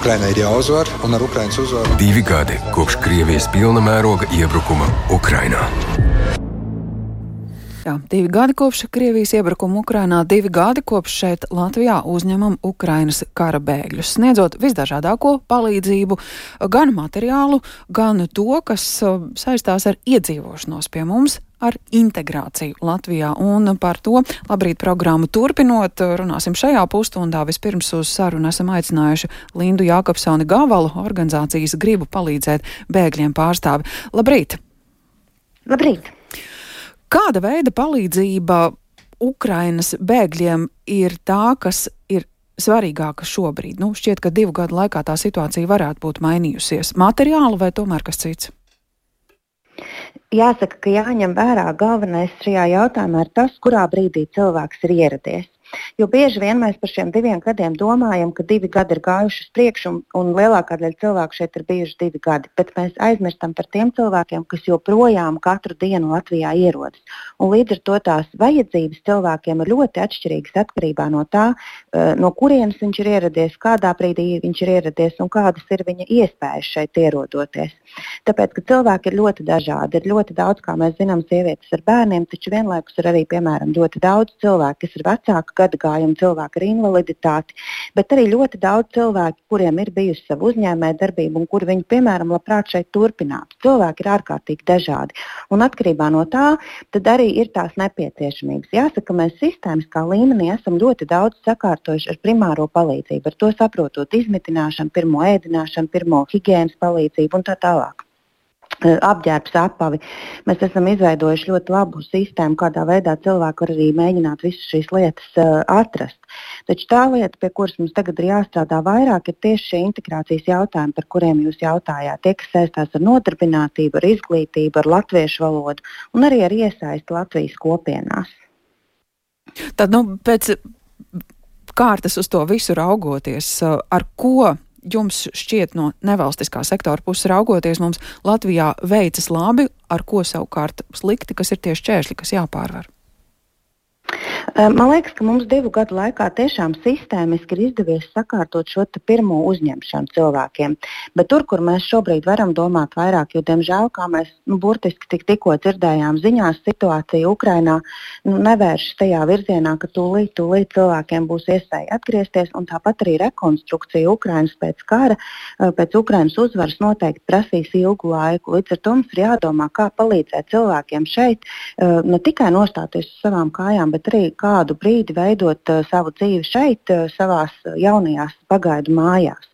Ukrainai ir jāuzvar, un ar Ukraiņas uzvaru divi gadi kopš Krievijas pilna mēroga iebrukuma Ukrainā. Jā, divi gadi kopš Krievijas iebrukuma Ukrainā, divi gadi kopš šeit Latvijā uzņemam Ukrainas kara bēgļus, sniedzot visdažādāko palīdzību, gan materiālu, gan to, kas uh, saistās ar iedzīvošanos pie mums, ar integrāciju Latvijā. Un par to labrīt programmu turpinot, runāsim šajā pusstundā. Vispirms uz sarunu esam aicinājuši Lindu Jākopsoni Gavalu, organizācijas gribu palīdzēt bēgļiem pārstāvi. Labrīt! Labrīt! Kāda veida palīdzība Ukrainas bēgļiem ir tā, kas ir svarīgāka šobrīd? Nu, šķiet, ka divu gadu laikā tā situācija varētu būt mainījusies. Materiāli vai tomēr kas cits? Jāsaka, ka jāņem vērā galvenais šajā jautājumā ir tas, kurā brīdī cilvēks ir ieradies. Jo bieži vien mēs par šiem diviem gadiem domājam, ka divi gadi ir gājuši uz priekšu, un, un lielākā daļa cilvēku šeit ir bijuši divi gadi. Bet mēs aizmirstam par tiem cilvēkiem, kas joprojām katru dienu Latvijā ierodas. Un līdz ar to tās vajadzības cilvēkiem ir ļoti atšķirīgas atkarībā no tā, eh, no kurienes viņš ir ieradies, kādā brīdī viņš ir ieradies un kādas ir viņa iespējas šeit ierodoties. Tāpēc, ka cilvēki ir ļoti dažādi. Ir ļoti daudz, kā mēs zinām, sievietes ar bērniem, taču vienlaikus ir arī, piemēram, ļoti daudz cilvēku, kas ir vecāki gadagājumi, cilvēki ar invaliditāti, bet arī ļoti daudz cilvēku, kuriem ir bijusi sava uzņēmēja darbība un kuri viņi, piemēram, labprāt šeit turpinātu. Cilvēki ir ārkārtīgi dažādi. Un atkarībā no tā, arī ir tās nepieciešamības. Jāsaka, mēs sistēmiskā līmenī esam ļoti daudz sakārtojuši ar primāro palīdzību, ar to saprotot izmitināšanu, pirmo ēdināšanu, pirmo higiēnas palīdzību un tā tālāk apģērbs, apavi. Mēs esam izveidojuši ļoti labu sistēmu, kādā veidā cilvēki var arī mēģināt visas šīs lietas uh, atrast. Taču tā lieta, pie kuras mums tagad ir jāstrādā vairāk, ir tieši šie integrācijas jautājumi, par kuriem jūs jautājāt. Tie, kas saistās ar nodarbinātību, ar izglītību, ar latviešu valodu un arī ar iesaisti Latvijas kopienās. Tad, nu, pēc kārtas uz to visu raugoties, ar ko jums šķiet no nevalstiskā sektora puses raugoties, mums Latvijā veicas labi, ar ko savukārt slikti, kas ir tieši čēršļi, kas jāpārvar? Man liekas, ka mums divu gadu laikā tiešām sistēmiski ir izdevies sakārtot šo pirmo uzņemšanu cilvēkiem. Bet tur, kur mēs šobrīd varam domāt vairāk, jo, diemžēl, kā mēs nu, burtiski tik, tikko dzirdējām ziņās, situācija Ukrainā nu, nevēršas tajā virzienā, ka tūlīt, tūlīt cilvēkiem būs iespēja atgriezties. Tāpat arī rekonstrukcija Ukrainas pēc kara, pēc Ukrainas uzvaras noteikti prasīs ilgu laiku. Līdz ar to mums ir jādomā, kā palīdzēt cilvēkiem šeit ne tikai nostāties uz savām kājām, bet arī kādu brīdi veidot uh, savu dzīvi šeit, uh, savās jaunajās pagaidu mājās.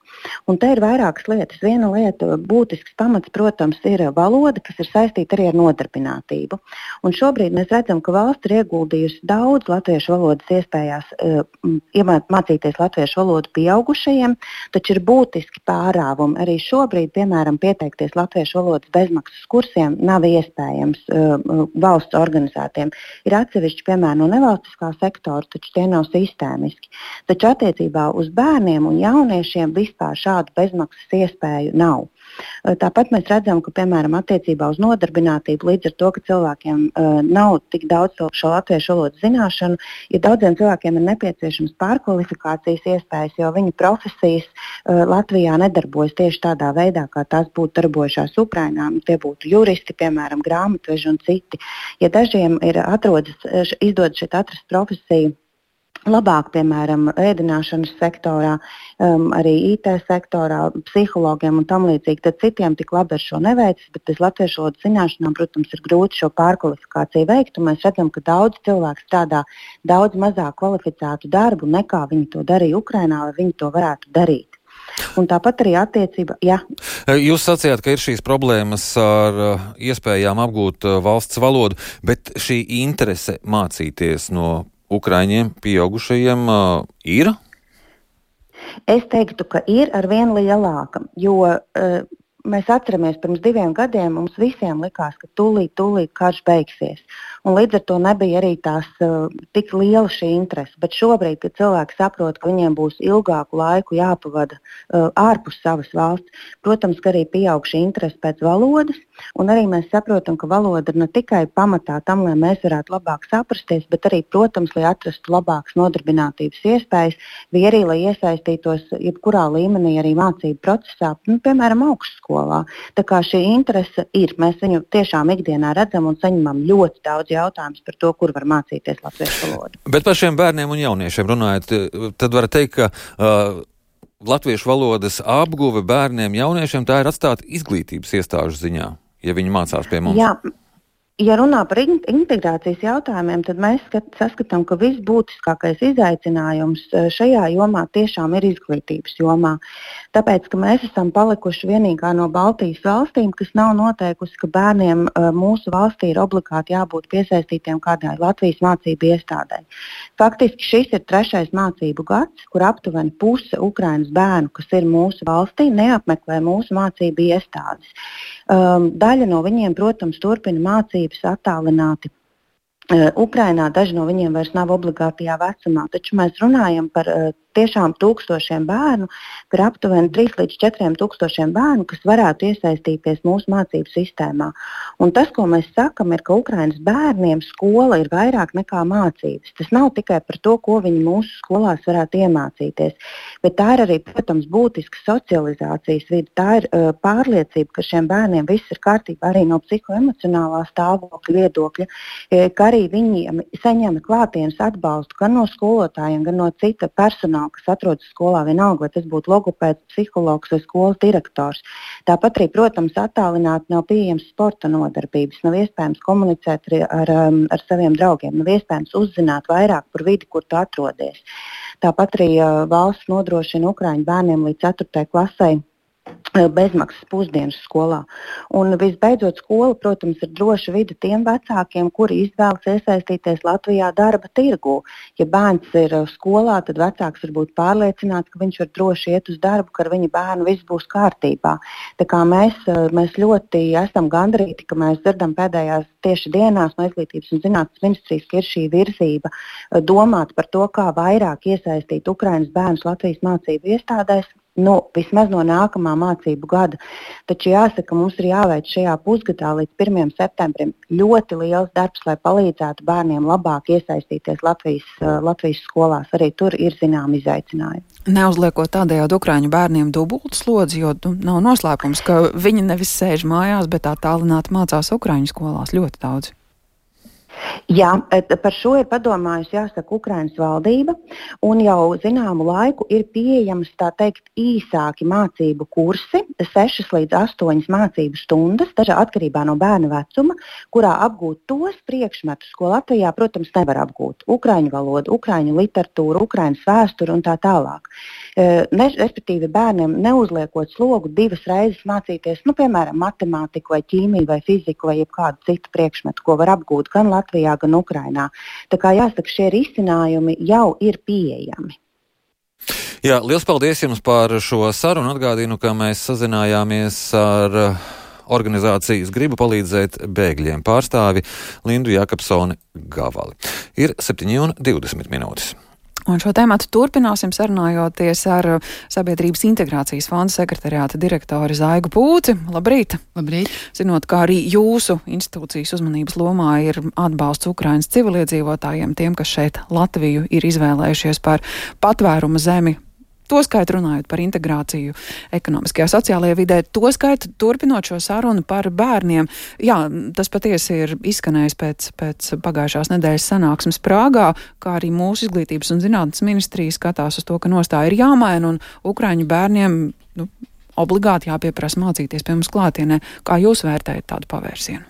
Un te ir vairākas lietas. Viena lieta, būtisks pamats, protams, ir valoda, kas ir saistīta arī ar nodarbinātību. Un šobrīd mēs redzam, ka valsts ir ieguldījusi daudz latviešu valodas iespējās uh, mācīties latviešu valodu pieaugušajiem, taču ir būtiski pārāvumi. Arī šobrīd, piemēram, pieteikties latviešu valodas bezmaksas kursiem nav iespējams uh, valsts organizētiem. Ir atsevišķi piemēram no nevalstiskā sektora, taču tie nav sistēmiski. Taču attiecībā uz bērniem un jauniešiem vispār šādu bezmaksas iespēju nav. Tāpat mēs redzam, ka piemēram attiecībā uz nodarbinātību, līdz ar to, ka cilvēkiem uh, nav tik daudz šo latviešu valodas zināšanu, ja daudziem cilvēkiem ir nepieciešams pārkvalifikācijas iespējas, jo viņu profesijas uh, Latvijā nedarbojas tieši tādā veidā, kā tās būtu darbojušās Ukrajinā. Tie būtu juristi, piemēram, grāmatveži un citi. Ja dažiem ir atrodas, izdodas šeit atrast profesiju, labāk, piemēram, ēdināšanas sektorā, um, arī IT sektorā, psihologiem un tam līdzīgi. Tad citiem tik labi ar šo neveicas, bet bez latviešu valodas zināšanām, protams, ir grūti šo pārkvalifikāciju veikt. Mēs redzam, ka daudz cilvēku strādā daudz mazāk kvalificētu darbu nekā viņi to darīja Ukrajinā, lai viņi to varētu darīt. Un tāpat arī attiecība. Ja. Jūs sacījāt, ka ir šīs problēmas ar uh, iespējām apgūt uh, valsts valodu, bet šī interese mācīties no Ukraiņiem, pieaugušajiem, uh, ir? Es teiktu, ka ir ar vien lielāka, jo uh, mēs atceramies, pirms diviem gadiem mums visiem likās, ka tūlīt, tūlīt karš beigsies. un līdz ar to nebija arī tās uh, tik liela šī interese. Bet šobrīd, kad cilvēki saprot, ka viņiem būs ilgāku laiku jāpavada uh, ārpus savas valsts, protams, ka arī pieaug šī interese pēc valodas, un arī mēs saprotam, ka valoda ir ne tikai pamatā tam, lai mēs varētu labāk saprasties, bet arī, protams, lai atrastu labākas nodarbinātības iespējas, vai arī, lai iesaistītos jebkurā līmenī arī mācību procesā, nu, piemēram, augstskolā. Tā kā šī interese ir, mēs viņu tiešām ikdienā redzam un saņemam ļoti daudz jautājumus par to, kur var mācīties latviešu valodu. Bet par šiem bērniem un jauniešiem runājot, tad var teikt, ka uh, latviešu valodas apguve bērniem, jauniešiem tā ir atstāta izglītības iestāžu ziņā, ja viņi mācās pie mums. Jā. Ja runā par integrācijas jautājumiem, tad mēs skat, saskatām, ka visbūtiskākais izaicinājums e, šajā jomā tiešām ir izglītības jomā. Tāpēc, ka mēs esam palikuši vienīgā no Baltijas valstīm, kas nav noteikusi, ka bērniem e, mūsu valstī ir obligāti jābūt piesaistītiem kādai Latvijas mācību iestādē. Faktiski šis ir trešais mācību gads, kur aptuveni puse Ukraiņas bērnu, kas ir mūsu valstī, neapmeklē mūsu mācību iestādes. Um, daļa no viņiem, protams, turpina mācības attālināti. Uh, Ukrainā daži no viņiem vairs nav obligātajā vecumā, taču mēs runājam par uh, tiešām tūkstošiem bērnu, ir aptuveni 3 līdz 4 tūkstošiem bērnu, kas varētu iesaistīties mūsu mācību sistēmā. Un tas, ko mēs sakam, ir, ka Ukraiņas bērniem skola ir vairāk nekā mācības. Tas nav tikai par to, ko viņi mūsu skolās varētu iemācīties, bet tā ir arī, protams, būtiska socializācijas vide. Tā ir uh, pārliecība, ka šiem bērniem viss ir kārtībā arī no psihoemocionālā stāvokļa viedokļa, ka arī viņiem saņem klātienes atbalstu gan no skolotājiem, gan no cita personāla personālu, kas atrodas skolā, vienalga, vai tas būtu logopēds, psihologs vai skolas direktors. Tāpat arī, protams, attālināti nav pieejams sporta nodarbības, nav iespējams komunicēt ar, ar, um, ar saviem draugiem, nav iespējams uzzināt vairāk par vidi, kur tu atrodies. Tāpat arī uh, valsts nodrošina Ukrāņu bērniem līdz 4. klasei bezmaksas pusdienas skolā. Un visbeidzot, skola, protams, ir droša vide tiem vecākiem, kuri izvēlas iesaistīties Latvijā darba tirgū. Ja bērns ir eh, skolā, tad vecāks var būt pārliecināts, ka viņš var droši iet uz darbu, ka ar viņa bērnu viss būs kārtībā. Kā mēs, eh, mēs ļoti esam gandrīti, ka mēs dzirdam pēdējās tieši dienās no Izglītības un zinātnes ministrijas, ka ir šī virzība domāt par to, kā vairāk iesaistīt Ukraiņas bērnus Latvijas mācību iestādēs nu, vismaz no nākamā mācību gada. Taču jāsaka, mums ir jāveic šajā pusgadā līdz 1. septembrim ļoti liels darbs, lai palīdzētu bērniem labāk iesaistīties Latvijas, uh, Latvijas skolās. Arī tur ir zināmi izaicinājumi. Neuzliekot tādējādi Ukrāņu bērniem dubultu slodzi, jo nu, nav noslēpums, ka viņi nevis sēž mājās, bet tā tālināti mācās Ukrāņu skolās ļoti daudz. Jā, par šo ir padomājusi jāsaka Ukraiņas valdība, un jau zināmu laiku ir pieejams tā teikt īsāki mācību kursi, 6 līdz 8 mācību stundas, dažā atkarībā no bērna vecuma, kurā apgūt tos priekšmetus, ko Latvijā, protams, nevar apgūt. Ukraiņu valodu, ukraiņu literatūru, ukraiņas vēsturi un tā tālāk. Ne, respektīvi, bērniem neuzliekot slogu divas reizes mācīties, nu, piemēram, matemātiku, vai ķīmiju, vai fiziku, vai kādu citu priekšmetu, ko var apgūt gan Latvijā, gan Ukrajinā. Tā kā jāsaka, šie risinājumi jau ir pieejami. Jā, liels paldies jums par šo sarunu. Atgādinu, ka mēs sazinājāmies ar organizācijas Gribu palīdzēt bēgļiem pārstāvi Lindu Jakobsoni Gavali. Ir 7,20 minūtes. Un šo tēmu turpināsim sarunājoties ar Sabiedrības integrācijas fonda sekretariāta direktori Zaigu Pūci. Labrīt! Labrīt! Zinot, kā arī jūsu institūcijas uzmanības lomā ir atbalsts Ukrainas civiliedzīvotājiem, tiem, kas šeit Latviju ir izvēlējušies par patvērumu zemi, To skaitu runājot par integrāciju ekonomiskajā, sociālajā vidē, to skaitu turpinot šo sarunu par bērniem. Jā, tas patiesi ir izskanējis pēc, pēc pagājušās nedēļas sanāksmes Prāgā, kā arī mūsu izglītības un zinātnes ministrija skatās uz to, ka nostāja ir jāmaina un Ukraiņu bērniem nu, obligāti jāpieprasa mācīties pie mums klātienē. Kā jūs vērtējat tādu pavērsienu?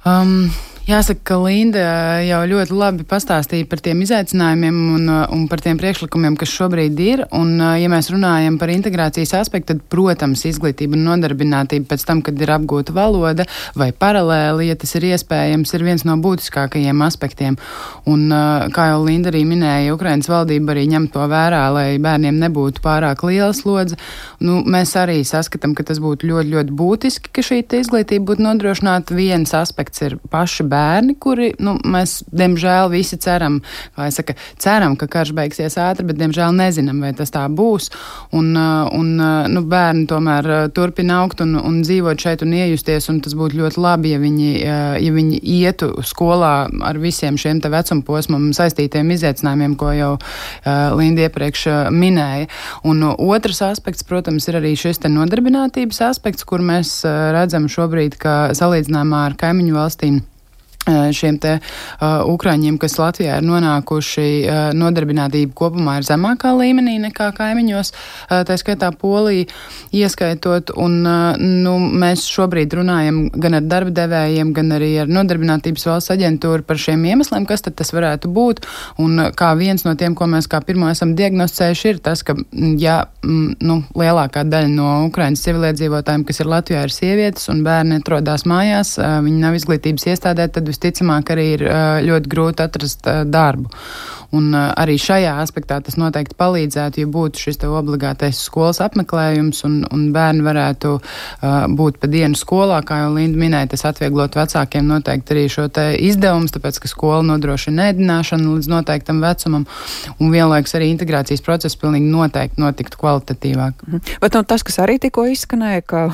Um, Jāsaka, ka Linda jau ļoti labi pastāstīja par tiem izaicinājumiem un, un par tiem priekšlikumiem, kas šobrīd ir. Un, ja mēs runājam par integrācijas aspektu, tad, protams, izglītība un nodarbinātība pēc tam, kad ir apgūta valoda vai paralēli, ja tas ir iespējams, ir viens no būtiskākajiem aspektiem. Un, kā jau Linda arī minēja, Ukrainas valdība arī ņem to vērā, lai bērniem nebūtu pārāk liela slodze. Nu, mēs arī saskatām, ka tas būtu ļoti, ļoti būtiski, ka šī izglītība būtu nodrošināta. Viens aspekts ir paši bērni bērni, kuri, nu, mēs, diemžēl, visi ceram, vai saka, ceram, ka karš beigsies ātri, bet, diemžēl, nezinām, vai tas tā būs. Un, un nu, bērni tomēr turpina augt un, un dzīvot šeit un iejusties, un tas būtu ļoti labi, ja viņi, ja viņi ietu skolā ar visiem šiem te vecuma posmam saistītiem izaicinājumiem, ko jau uh, Linda iepriekš minēja. Un otrs aspekts, protams, ir arī šis nodarbinātības aspekts, kur mēs redzam šobrīd, ka salīdzinājumā ar kaimiņu valstīm šiem te uh, ukraiņiem, kas Latvijā ir nonākuši, uh, nodarbinātība kopumā ir zemākā līmenī nekā kaimiņos, uh, tā skaitā Polija ieskaitot, un uh, nu, mēs šobrīd runājam gan ar darba devējiem, gan arī ar nodarbinātības valsts aģentūru par šiem iemesliem, kas tad tas varētu būt, un kā viens no tiem, ko mēs kā pirmo esam diagnosticējuši, ir tas, ka, ja m, nu, lielākā daļa no Ukrainas civiliedzīvotājiem, kas ir Latvijā, ir sievietes un bērni atrodas mājās, uh, viņi nav izglītības iestādē, tad visticamāk arī ir ļoti grūti atrast darbu. Un arī šajā aspektā tas noteikti palīdzētu, ja būtu šis obligātais skolas apmeklējums un, un bērni varētu uh, būt pa dienu skolā, kā jau Linda minēja, tas atvieglot vecākiem noteikti arī šo te izdevumus, tāpēc, ka skola nodrošina ēdināšanu līdz noteiktam vecumam un vienlaikus arī integrācijas process pilnīgi noteikti notiktu kvalitatīvāk. Mhm. Bet no, tas, kas arī tikko izskanēja, ka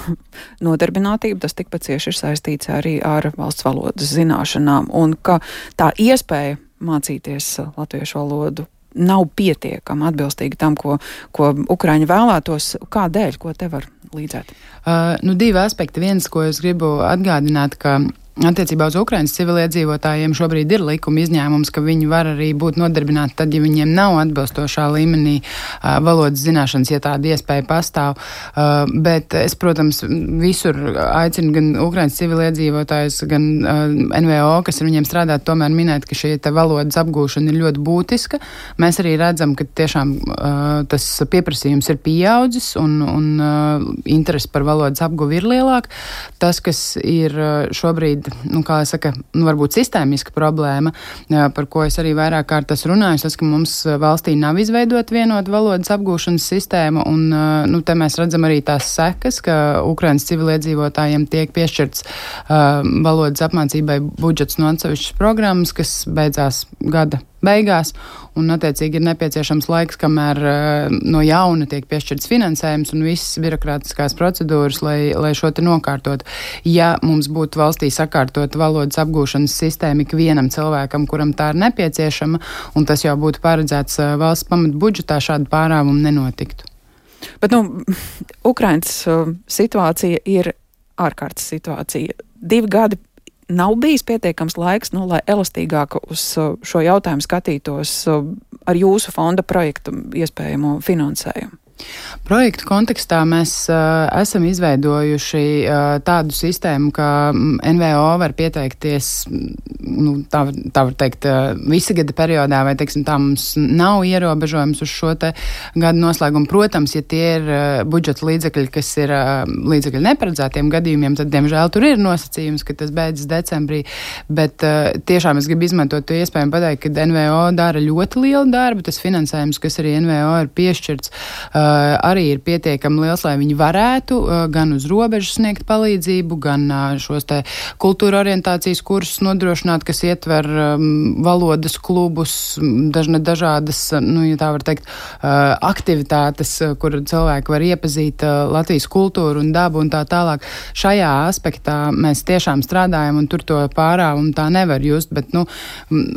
nodarbinātība tas tikpat cieši ir saistīts arī ar valsts valodas zināšanām un ka tā iespēja mācīties uh, latviešu valodu nav pietiekama atbilstīgi tam, ko, ko Ukraiņi vēlētos. Kādēļ, ko te var līdzēt? Uh, nu, divi aspekti. Viens, ko es gribu atgādināt, ka Attiecībā uz Ukraiņas civiliedzīvotājiem šobrīd ir likuma izņēmums, ka viņi var arī būt nodarbināti tad, ja viņiem nav atbilstošā līmenī uh, valodas zināšanas, ja tāda iespēja pastāv. Uh, bet es, protams, visur aicinu gan Ukraiņas civiliedzīvotājus, gan uh, NVO, kas ar viņiem strādā, tomēr minēt, ka šī valodas apgūšana ir ļoti būtiska. Mēs arī redzam, ka tiešām tas pieprasījums ir pieaudzis un, un interesi par valodas apguvi ir lielāka. Tas, kas ir šobrīd šobrīd, nu, kā jau saka, nu, varbūt sistēmiska problēma, par ko es arī vairāk kārt esmu runājis, tas, ka mums valstī nav izveidota vienota valodas apgūšanas sistēma, un nu, te mēs redzam arī tās sekas, ka Ukrainas civiliedzīvotājiem tiek piešķirts uh, valodas apmācībai budžets no atsevišķas programmas, kas beidzās gada beigās, un attiecīgi ir nepieciešams laiks, kamēr uh, no jauna tiek piešķirts finansējums un visas birokrātiskās procedūras, lai, lai šo te nokārtot. Ja mums būtu valstī sakārtot valodas apgūšanas sistēma ikvienam cilvēkam, kuram tā ir nepieciešama, un tas jau būtu paredzēts uh, valsts pamat budžetā, šāda pārāvuma nenotiktu. Bet, nu, Ukrainas uh, situācija ir ārkārtas situācija. Divi gadi nav bijis pietiekams laiks, nu, lai elastīgāk uz uh, šo jautājumu skatītos uh, ar jūsu fonda projektu iespējamo finansējumu? Projektu kontekstā mēs uh, esam izveidojuši uh, tādu sistēmu, ka NVO var pieteikties, nu, tā, tā var teikt, uh, visa gada periodā, vai, teiksim, tā mums nav ierobežojums uz šo te gadu noslēgumu. Protams, ja tie ir uh, budžeta līdzekļi, kas ir uh, līdzekļi neparedzētiem gadījumiem, tad, diemžēl, tur ir nosacījums, ka tas beidzas decembrī, bet uh, tiešām es gribu izmantot to iespēju pateikt, ka NVO dara ļoti lielu darbu, tas finansējums, kas arī NVO ir piešķirts, uh, arī ir pietiekami liels, lai viņi varētu eh, gan uz robežas sniegt palīdzību, gan eh, šos te kultūra orientācijas kursus nodrošināt, kas ietver um, valodas klubus, dažne dažādas, nu, ja tā var teikt, aktivitātes, kur cilvēki var iepazīt Latvijas kultūru un dabu un tā tālāk. Šajā aspektā mēs tiešām strādājam un tur to pārāvumu tā nevar just, bet, nu,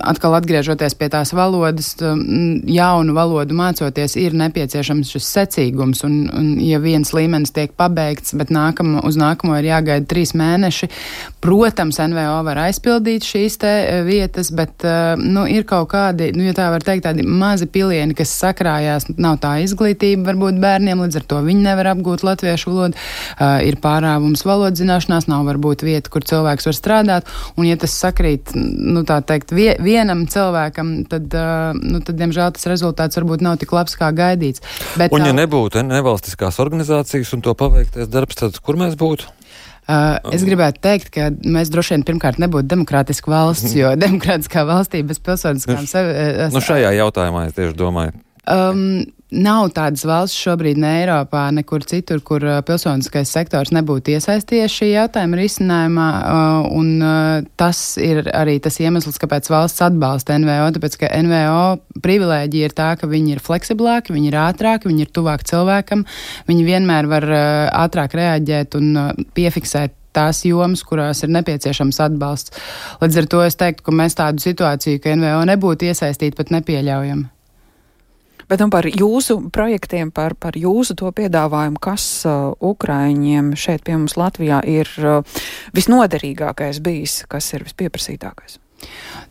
atkal atgriežoties pie tās valodas, jaunu valodu mācoties, ir nepieciešams šis secīgums. Un, un ja viens līmenis tiek pabeigts, bet nākamo, uz nākamo ir jāgaida trīs mēneši, protams, NVO var aizpildīt šīs te e, vietas, bet e, nu, ir kaut kādi, nu, ja tā var teikt, tādi mazi pilieni, kas sakrājās. Nav tā izglītība varbūt bērniem, līdz ar to viņi nevar apgūt latviešu valodu. Uh, ir pārāvums valodas zināšanās, nav varbūt vieta, kur cilvēks var strādāt. Un, ja tas sakrīt, nu, tā teikt, vie, vienam cilvēkam, tad, uh, nu, tad, diemžēl, tas rezultāts varbūt nav tik labs, kā gaidīts. Bet, un, ja nebūtu nevalstiskās organizācijas un to paveiktais darbs, tad kur mēs būtu? Uh, es gribētu teikt, ka mēs droši vien pirmkārt nebūtu demokrātiska valsts, jo demokrātiskā valstī bez pilsoniskām. Nu, nu šajā jautājumā es tieši domāju. Um, Nav tādas valsts šobrīd ne Eiropā, nekur citur, kur uh, pilsoniskais sektors nebūtu iesaistījies šī jautājuma risinājumā, uh, un uh, tas ir arī tas iemesls, kāpēc valsts atbalsta NVO, tāpēc, ka NVO privilēģija ir tā, ka viņi ir fleksiblāki, viņi ir ātrāki, viņi ir tuvāk cilvēkam, viņi vienmēr var ātrāk reaģēt un piefiksēt tās jomas, kurās ir nepieciešams atbalsts. Līdz ar to es teiktu, ka mēs tādu situāciju, ka NVO nebūtu iesaistīti, pat nepieļaujam. Bet nu, par jūsu projektiem, par, par jūsu to piedāvājumu, kas uh, Ukraiņiem šeit pie mums Latvijā ir uh, visnoderīgākais bijis, kas ir vispieprasītākais?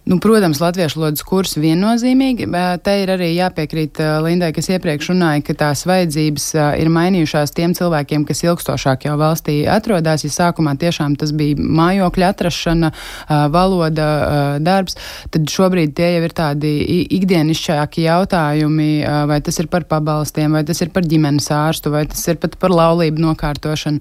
Nu, protams, latviešu lodas kursi viennozīmīgi, te ir arī jāpiekrīt uh, Lindai, kas iepriekš runāja, ka tās vajadzības uh, ir mainījušās tiem cilvēkiem, kas ilgstošāk jau valstī atrodas. Ja sākumā tiešām tas bija mājokļa atrašana, uh, valoda, darbs, tad šobrīd tie jau ir tādi ikdienišķāki jautājumi, vai tas ir par pabalstiem, vai tas ir par ģimenes ārstu, vai tas ir pat par laulību nokārtošanu.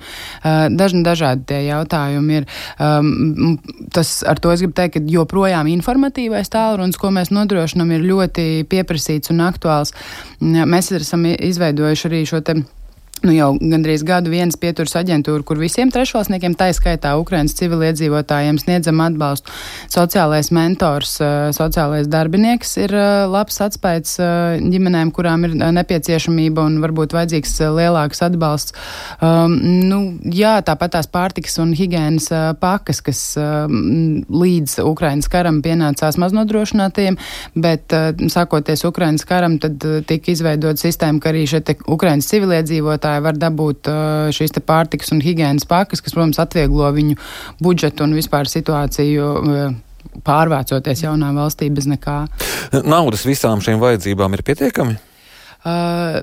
Dažni dažādi tie jautājumi ir. Um, tas ar to es gribu teikt, ka joprojām informācija informatīvais tālrunis, ko mēs nodrošinām, ir ļoti pieprasīts un aktuāls. Mēs esam izveidojuši arī šo te nu, jau gandrīz gadu viens pieturas aģentūra, kur visiem trešvalstniekiem, tā izskaitā Ukrainas civiliedzīvotājiem, sniedzam atbalstu. Sociālais mentors, eh, sociālais darbinieks ir eh, labs atspējas eh, ģimenēm, kurām ir nepieciešamība un varbūt vajadzīgs lielāks atbalsts. Um, nu, jā, tāpat tās pārtikas un higienas pakas, kas um, līdz Ukrainas karam pienācās maznodrošinātiem, bet sākoties Ukrainas karam, tad tika izveidota sistēma, ka arī šeit Ukrainas civiliedzīvotāji iedzīvotāji var dabūt uh, šīs pārtikas un higiēnas pakas, kas, protams, atvieglo viņu budžetu un vispār situāciju uh, pārvācoties jaunā valstī bez nekā. Naudas visām šīm vajadzībām ir pietiekami? Uh,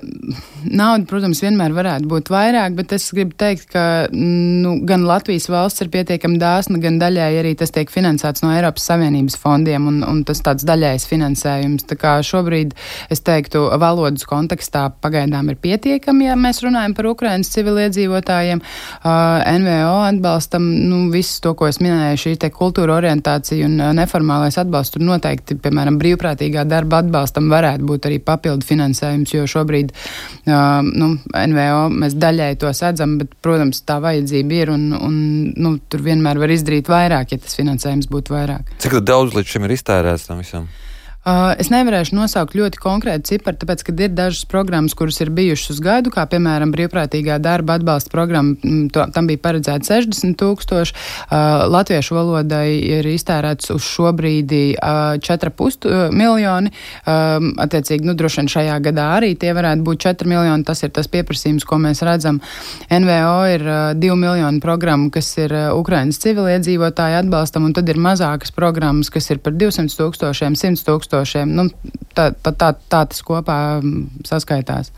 nauda, protams, vienmēr varētu būt vairāk, bet es gribu teikt, ka nu, gan Latvijas valsts ir pietiekami dāsna, gan daļai arī tas tiek finansēts no Eiropas Savienības fondiem, un, un tas tāds daļais finansējums. Tā kā šobrīd, es teiktu, valodas kontekstā pagaidām ir pietiekami, ja mēs runājam par Ukrainas civiliedzīvotājiem. Uh, NVO atbalstam, nu, visu to, ko es minēju, šī te kultūra orientācija un uh, neformālais atbalsts, tur noteikti, piemēram, brīvprātīgā darba atbalstam varētu būt arī papildu finansējums jautājums, jo šobrīd uh, nu, NVO mēs daļai to sedzam, bet, protams, tā vajadzība ir un, un nu, tur vienmēr var izdarīt vairāk, ja tas finansējums būtu vairāk. Cik daudz līdz šim ir iztērēts tam visam? Uh, es nevarēšu nosaukt ļoti konkrētu ciparu, tāpēc, ka ir dažas programmas, kuras ir bijušas uz gadu, kā piemēram brīvprātīgā darba atbalsta programma, to, tam bija paredzēta 60 tūkstoši. Uh, latviešu valodai ir iztērēts uz šo brīdi uh, 4,5 miljoni. Um, attiecīgi, nu, droši vien šajā gadā arī tie varētu būt 4 miljoni. Tas ir tas pieprasījums, ko mēs redzam. NVO ir 2 miljonu programmu, kas ir Ukrainas civiliedzīvotāju atbalstam, un tad ir mazākas programmas, kas ir par 200 tūkstošiem, 100 tūkstošiem tūkstošiem. Nu, tā, tā, tā, tā tas kopā mm, saskaitās.